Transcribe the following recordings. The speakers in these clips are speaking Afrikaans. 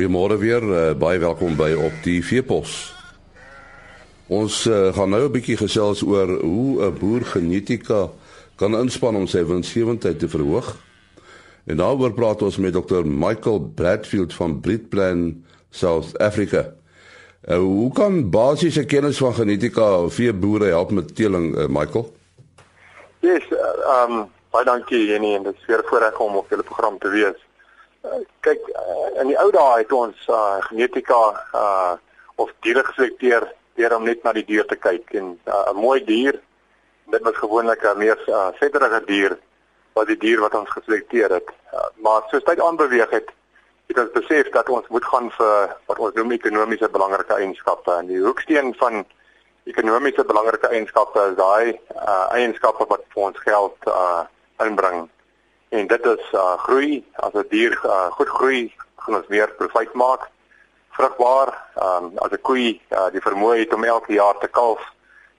Goeiemôre weer, uh, baie welkom by op die Veepos. Ons uh, gaan nou 'n bietjie gesels oor hoe 'n boer genetika kan inspann om sy winsgewendheid te verhoog. En daaroor praat ons met Dr. Michael Bradfield van Breedplan South Africa. Uh, hoe kan basiese kennis van genetika vir boere help met teeling, uh, Michael? Yes, ehm um, baie dankie Jenny en dit is weer voorreg om op julle program te wees. Uh, kyk, uh, in die ou dae het ons uh, genetika uh of diere geselekteer deur om net na die dier te kyk en 'n uh, mooi dier dit was gewoonlik 'n meer uh, vetterige dier wat die dier wat ons geselekteer het. Uh, maar soos tyd aanbeweeg het, het ons besef dat ons moet gaan vir wat ons noem ekonomiese belangrike eienskappe en die hoeksteen van ekonomiese belangrike eienskappe is daai uh, eienskappe wat vir ons geld uh, inbring. En dit is uh, groei. As 'n dier uh, goed groei, gaan ons meer profijt maak. Vrugbaar, um, as 'n koei uh, die vermoë het om elke jaar te kalf,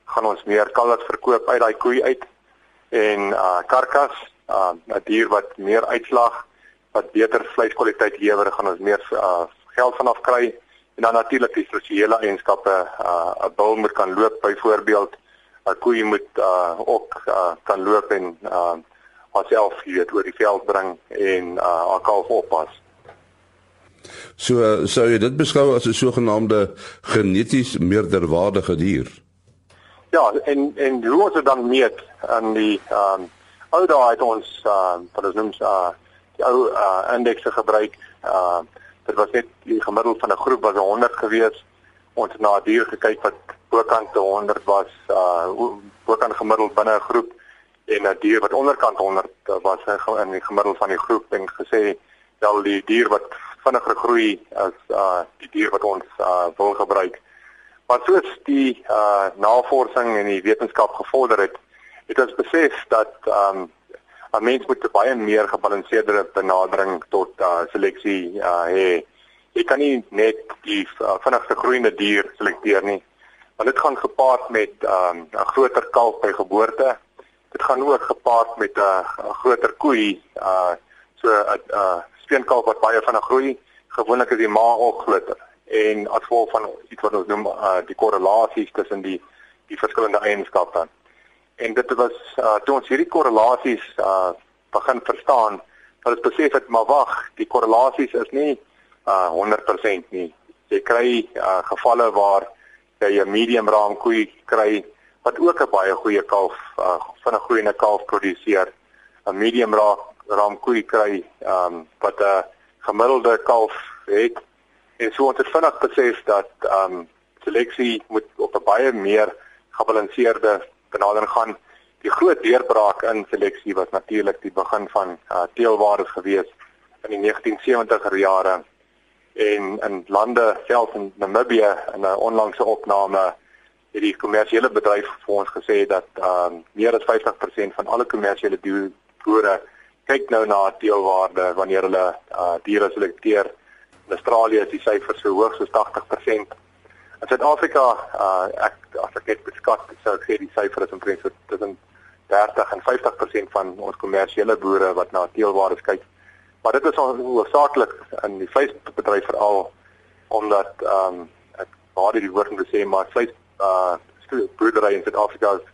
gaan ons meer kalvers verkoop uit daai koei uit. En uh karkas, uh 'n dier wat meer uitslag, wat beter vleiskwaliteit lewer, gaan ons meer uh geld vanaf kry. En dan natuurlik die sosiale eienskappe, uh 'n bul moet kan loop byvoorbeeld, 'n koei moet uh ook uh, kan loop en uh haarself weet oor die veld bring en uh haar kalf oppas. So sou jy dit beskou as 'n sogenaamde geneties meerderwaardige dier? Ja, en en hoe ons dit dan meet aan die ehm um, ou daai het ons ehm uh, wat ons noem uh die ou uh indekse gebruik. Uh dit was net die gemiddeld van 'n groep was 100 gewees. Ons het na 'n dier gekyk wat bokant 100 was, uh bokant gemiddeld binne 'n groep en 'n dier wat onderkant 100 was in die gemiddeld van die groep en gesê wel die dier wat vinniger groei as uh die dier wat ons uh wil gebruik. Maar soos die uh navorsing en die wetenskap gevorder het, het ons besef dat um 'n mens moet baie meer gebalanseerde benadering tot uh seleksie uh hê. Jy kan nie net die uh, vinnigste groeiende dier selekteer nie. Want dit gaan gepaard met um 'n groter kalf by geboorte. Dit gaan ook gepaard met 'n groter koei, uh so 'n uh, steenkalf wat baie vinnig groei. Gewoonlik is die ma ook groter en as gevolg van iets wat ons noem uh, die korrelasies tussen die die verskillende eienskappe. En dit was uh, toe ons hierdie korrelasies uh, begin verstaan, dat ons besef het maar wag, die korrelasies is nie uh, 100% nie. Jy kry uh, gevalle waar jy 'n medium raam koei kry wat ook 'n baie goeie kalf uh, van 'n groeiende kalf produseer. 'n Medium raam koei kry um, wat 'n gemiddelde kalf het En so ons het vinnig besef dat ehm um, seleksie moet op 'n baie meer gebalanseerde benadering gaan. Die groot deurbraak in seleksie was natuurlik die begin van uh, teelwaardes gewees in die 1970er jare en in lande selfs in Namibië in 'n onlangse opname het die kommersiële bedryf vir ons gesê dat ehm um, meer as 50% van alle kommersiële boere kyk nou na teelwaarde wanneer hulle uh, diere selekteer In Australië is die syfer so hoog soos 80%. In Suid-Afrika, uh ek as ek net beskat, sou ek sê die syfer is omtrent so tussen 30 en 50% van ons kommersiële boere wat na teelwaardes kyk. Maar dit is hoofsaaklik in die vleisbedryf veral omdat ehm um, ek baie die woord moet sê maar vleis uh boerdery in Suid-Afrika is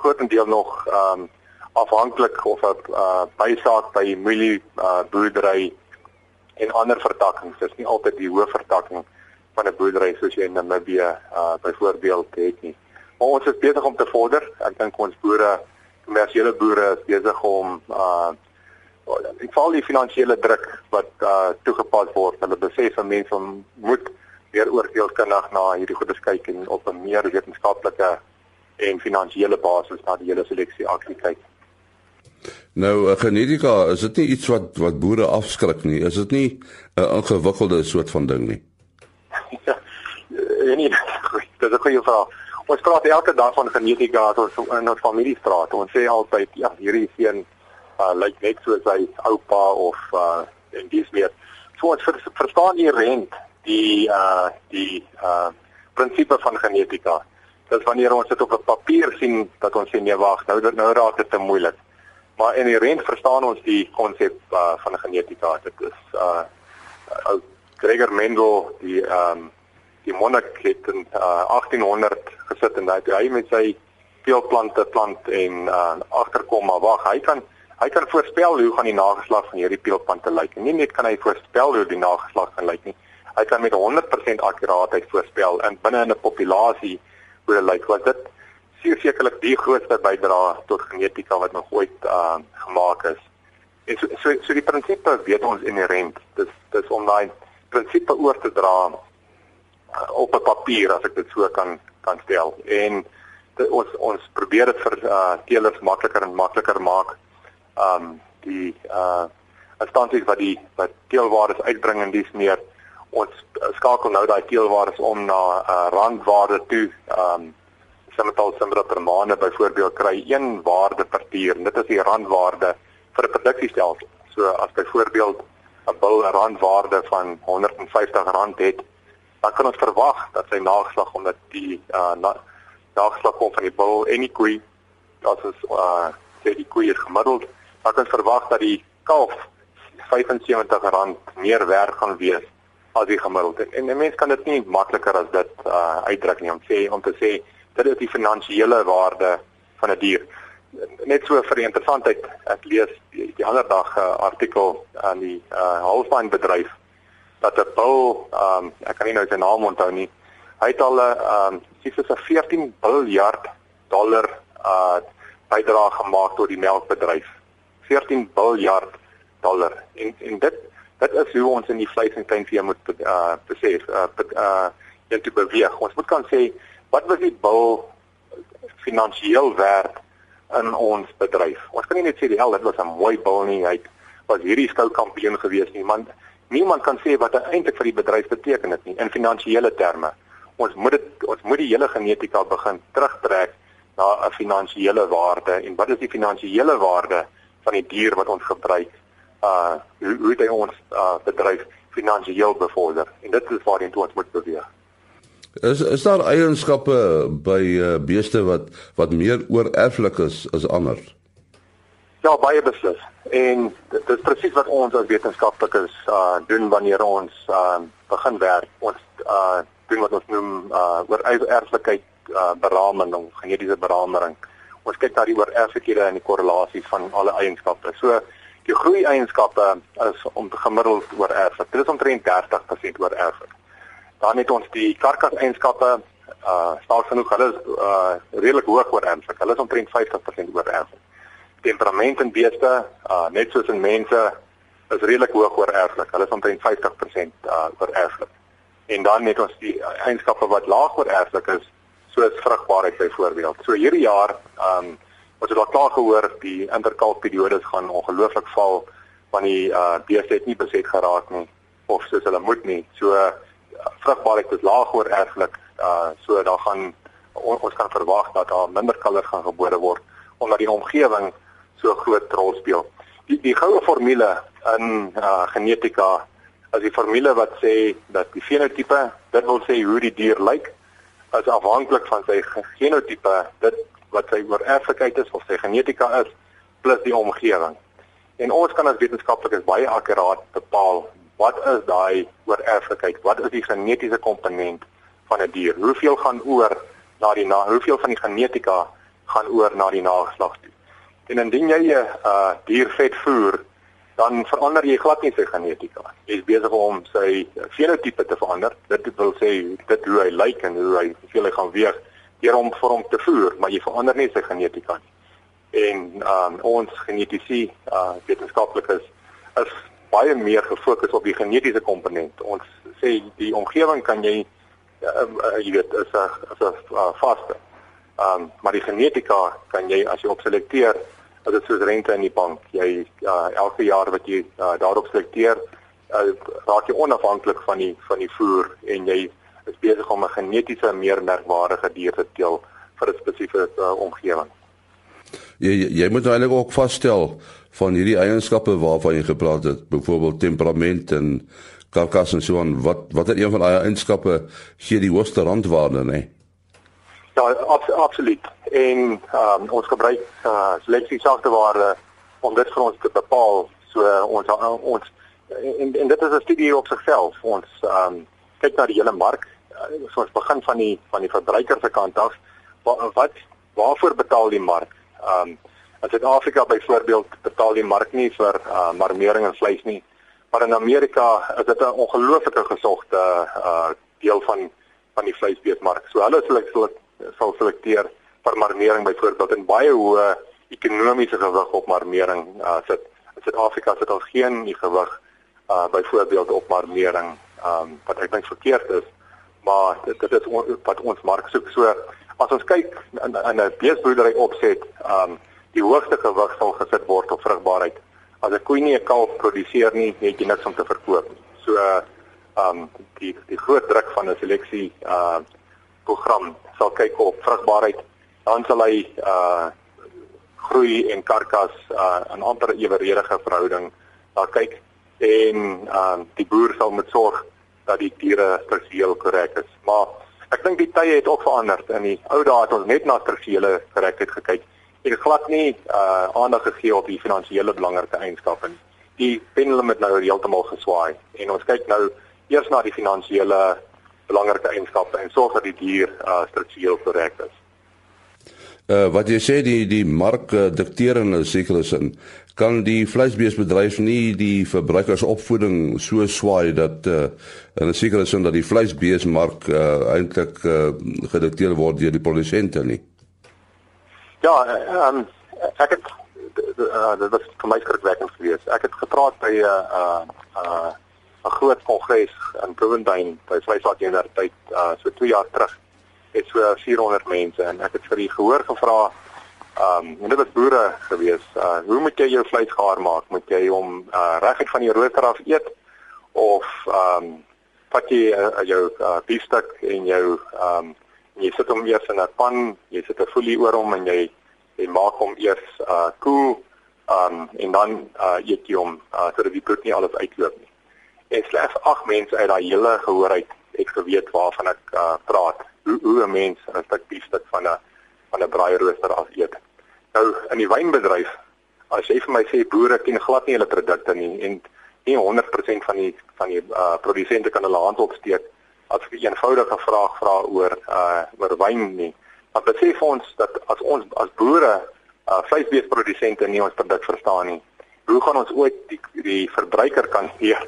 grootendeel nog um, afhanklik of 'n uh, bysaak by mielie uh, boerdery en ander vertakkings. Dit is nie altyd die hoofvertakking van 'n boerdery soos jy in Namibië uh byvoorbeeld het nie. Maar ons is besig om te vorder. Ek dink ons boere, kommersiële boere is besig om uh in geval die finansiële druk wat uh toegepas word, hulle besef dat mense moet weer oordeelkundig na hierdie goedes kyk en op 'n meer wetenskaplike en finansiële basis na die hele seleksie aksie kyk. Nou eh, genetika, is dit nie iets wat wat boere afskrik nie? Is dit nie 'n ingewikkelde soort van ding nie? Ja. Nee, dit is 'n goeie vraag. Ons praat elke dag van genetika as ons in ons familie praat. Ons sê altyd ja, hierdie seun uh, lyk net soos sy oupa of uh en dis meer. So ons ver, verstaan nie rent die uh die uh prinsipe van genetika. Dis wanneer ons dit op 'n papier sien dat ons sê nee wag, nou nou raak dit te moeilik. Maar in die rent verstaan ons die konsep uh, van genetika. Dit is uh ou Gregor Mendel die ehm um, die monnik het in uh, 1800 gesit en hy met sy peulplante plant en uh, agterkom maar wag hy kan hy kan voorspel hoe gaan die nageslag van hierdie peulplante lyk en nie net kan hy voorspel hoe die nageslag gaan lyk nie hy kan met 100% akkuraatheid voorspel in binne in 'n populasie hoe dit lyk want dit sekerlik die grootste bydrae tot genetika wat nog ooit uh, gemaak is. En so so, so die prinsipe weet ons inherent. Dis dis om daai prinsipe oor te dra uh, op 'n papier as ek dit so kan kan stel. En dit, ons ons probeer dit vir uh, teelers makliker en makliker maak. Um die uh instansies wat die wat teelwaardes uitbring en dis meer ons skakel nou daai teelwaardes om na uh, randwaarde toe. Um simmetal simmer per maande byvoorbeeld kry een waarde per dier. Dit is die randwaarde vir 'n produksiestelsel. So as byvoorbeeld 'n bil 'n randwaarde van R150 het, dan kan ons verwag dat sy nageslag omdat die uh na, nageslag kom van die bil en die koei, dat is uh sê die koei is gemiddeld, dan kan ons verwag dat die kalf R75 meer werd gaan wees as die gemiddeld. En 'n mens kan dit nie makliker as dit uh uitdruk nie om sê om te sê dit is die finansiële waarde van 'n die dier. Net so vir die interessantheid ek lees die, die ander dag 'n uh, artikel aan die uh, Holstein bedryf dat 'n bil um, ek kan nie nou sy naam onthou nie hy het al 'n um, sies is 'n 14 miljard dollar uh bydrae gemaak tot die melkbedryf. 14 miljard dollar. En en dit dit is hoe ons in die vleis en kleinvee moet uh besef uh, uh net te beweeg ons moet kan sê wat was die bil finansiëel werd in ons bedryf. Ons kan nie net sê die hel dit was 'n mooi bil nie, hy was hierdie skou kampioen gewees nie, man. Niemand kan sê wat dit eintlik vir die bedryf beteken het nie in finansiële terme. Ons moet dit ons moet die hele genetika begin terugtrek na 'n finansiële waarde en wat is die finansiële waarde van die dier wat ons gebruik? Uh hoe hoe dit ons uh bedryf finansiëel bevorder en dit is waar ons moet beweeg. Is is daar eienskappe by uh, beeste wat wat meer oorerflik is as ander? Ja, baie beslis. En dit is presies wat ons as wetenskaplikes uh doen wanneer ons uh begin werk. Ons uh doen wat ons noem uh oor erflikheid uh beraming genetiese beraming. Ons kyk na die oorerflikhede en die korrelasie van alle eienskappe. So die groei eienskappe is om gemiddeld oorerflik. Dit is omtrent 30% oorerflik dan het ons die karkaseienskappe uh staal genoeg hulle is uh redelik hoog oor ernstig. Hulle is omtrent 50% oor ernstig. Temperament in beeste uh net soos in mense is redelik hoog oor erflik. Hulle is omtrent 50% uh oor erflik. En dan het ons die eienskappe wat laag oor erflik is, soos vrugbaarheid byvoorbeeld. So hierdie jaar um ons het al klaar gehoor die interkalperiodes gaan ongelooflik val want die uh beeste het nie beset geraak nie of soos hulle moet nie. So uh, vrugbaarheid is laag oor erflik. Uh so daar gaan on, ons kan verwag dat daar minder kalvers gaan gebore word omdat die omgewing so groot rol speel. Die die goue formule in uh genetika as die formule wat sê dat die fenotipe, dit wil sê hoe die dier lyk, is afhanklik van sy genotipe, dit wat sy oorerflikheid is of sy genetika is plus die omgewing. En ons kan as wetenskaplikes baie akkuraat bepaal wat is daai oorerflikheid? Wat is die genetiese komponent van 'n die dier? Hoeveel gaan oor na die na hoeveel van die genetika gaan oor na die nageslag toe? En indien jy 'n uh, dier vet voer, dan verander jy glad nie sy genetika. Jy is besig om sy fenotipe te verander. Dit wil sê dit hoe hy lyk en hoe hy hoeveel hy gaan weeg deur hom vir hom te voer, maar jy verander nie sy genetika nie. En um, ons genetiese uh, wetenskaplikes is baie meer gefokus op die genetiese komponent. Ons sê die omgewing kan jy uh, uh, jy weet is 'n is 'n uh, vaste. Um, maar die genetika kan jy as jy opselekteer, as dit soos rente in die bank, jy uh, elke jaar wat jy uh, daarop selekteer, uh, raak jy onafhanklik van die van die voer en jy is besig om 'n genetiese meer merkwaardige dier te teel vir 'n spesifieke uh, omgewing. Jy jy moet nou eintlik ook vasstel van hierdie eienskappe waarvan jy gepraat het, byvoorbeeld temperament en karkas en so aan, wat watter een van daai eienskappe gee die hoogste randwaarde, nê? Ja, abs absoluut. En um, ons gebruik uh, seleksie sagteware om dit vir ons te bepaal. So uh, ons uh, ons en en dit is 'n studie op sigself. Ons um, kyk na die hele mark. Uh, so ons begin van die van die verbruiker se kant af. Wat wat waarvoor betaal die mark? Ehm um, in Suid-Afrika byvoorbeeld betaal die mark nie vir uh, marmering en vleis nie. Maar in Amerika is dit 'n ongelooflike gesogte uh deel van van die vleisbeesmark. So hulle sal sal selekteer vir marmering byvoorbeeld en baie hoë ekonomiese gewig op marmering uh sit in Suid-Afrika sit al geen gewig uh byvoorbeeld op marmering um wat ek dink verkeerd is maar dit, dit is on, wat ons mark soek. So as ons kyk in, 'n beesboerdery opset um die hoogste gewig sal gesit word op vrugbaarheid. As 'n koe nie 'n kalf produseer nie het jy niks om te verkoop so um die die groot druk van 'n seleksie uh program sal kyk op vrugbaarheid. Dan sal hy uh groei en karkas uh in amper eweredige verhouding daar kyk. En uh die boer sal moet sorg dat die diere struktureel korrek is. Maar ek dink die tye het ook verander. In die ou dae het ons net na strukturele korrektheid gekyk. Ek glad nie uh aandag gegee op die finansiële belangrike eienskappe nie. Die pendulum het nou heeltemal geswaai en ons kyk nou eers na die finansiële belangrike eienskappe en sorg dat die dier uh struktureel korrek is. Uh, wat jy sê die die mark uh, dikteer in 'n sekere sin kan die vleisbeesbedryf nie die verbruikersopvoeding so swaai dat uh, in 'n sekere sin dat die vleisbeesmark uh, eintlik uh, gedikteer word deur die produsente nie. Ja, um, ek het uh, dit was vir my skrikwekkend geweest. Ek het gepraat by 'n uh, 'n uh, 'n groot kongres in Bloemfontein by Vleisvat Universiteit uh, so 2 jaar terug het so 400 mense en ek het vir die gehoor gevra ehm um, en dit was boere gewees. Uh hoe moet jy jou vleis gaar maak? Moet jy hom uh reguit van die rooster af eet of ehm um, vat jy uh, jou uh, biefstuk en jou ehm um, jy sit hom eers in 'n pan, jy sit 'n folie oor hom en jy jy maak hom eers uh koel ehm um, en dan uh eet jy hom uh sodat die bloed nie alles uitloop nie. En slegs 8 mense uit daai hele gehoor uit het geweet waarvan ek uh praat hoe hoe 'n mens 'n stuk biefstuk van 'n van 'n braairooster af eet. Nou in die wynbedryf, as jy vir my sê boere ken glad nie hulle produkte nie en nie 100% van die van die uh, produsente kan hulle hand opsteek as jy 'n eenvoudige vraag vra oor uh oor wyn nie. Maar besef ons dat as ons as boere uh vleisbeesprodusente nie ons produk verstaan nie, hoe gaan ons ooit die die verbruiker kan leer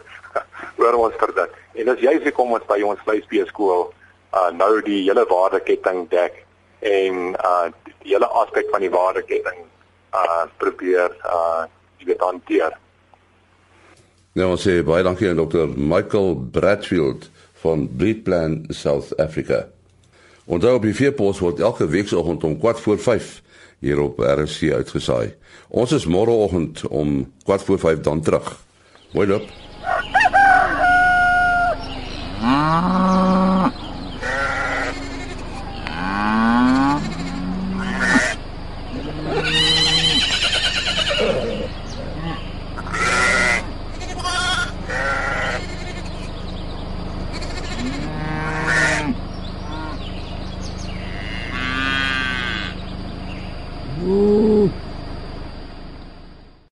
oor ons produk? En dis juist hoekom ons by ons vleisbeeskool uh nou die hele waardeketting dek en uh die hele aspek van die waardeketting uh probeer uh weet hanteer. Nou ons sê baie dankie aan Dr. Michael Bradfield van Breedplan South Africa. En daar op die veepos word elke week se oggend om 4 voor 5 hier op RC uitgesaai. Ons is môreoggend om 4 voor 5 dan terug. Mooi loop.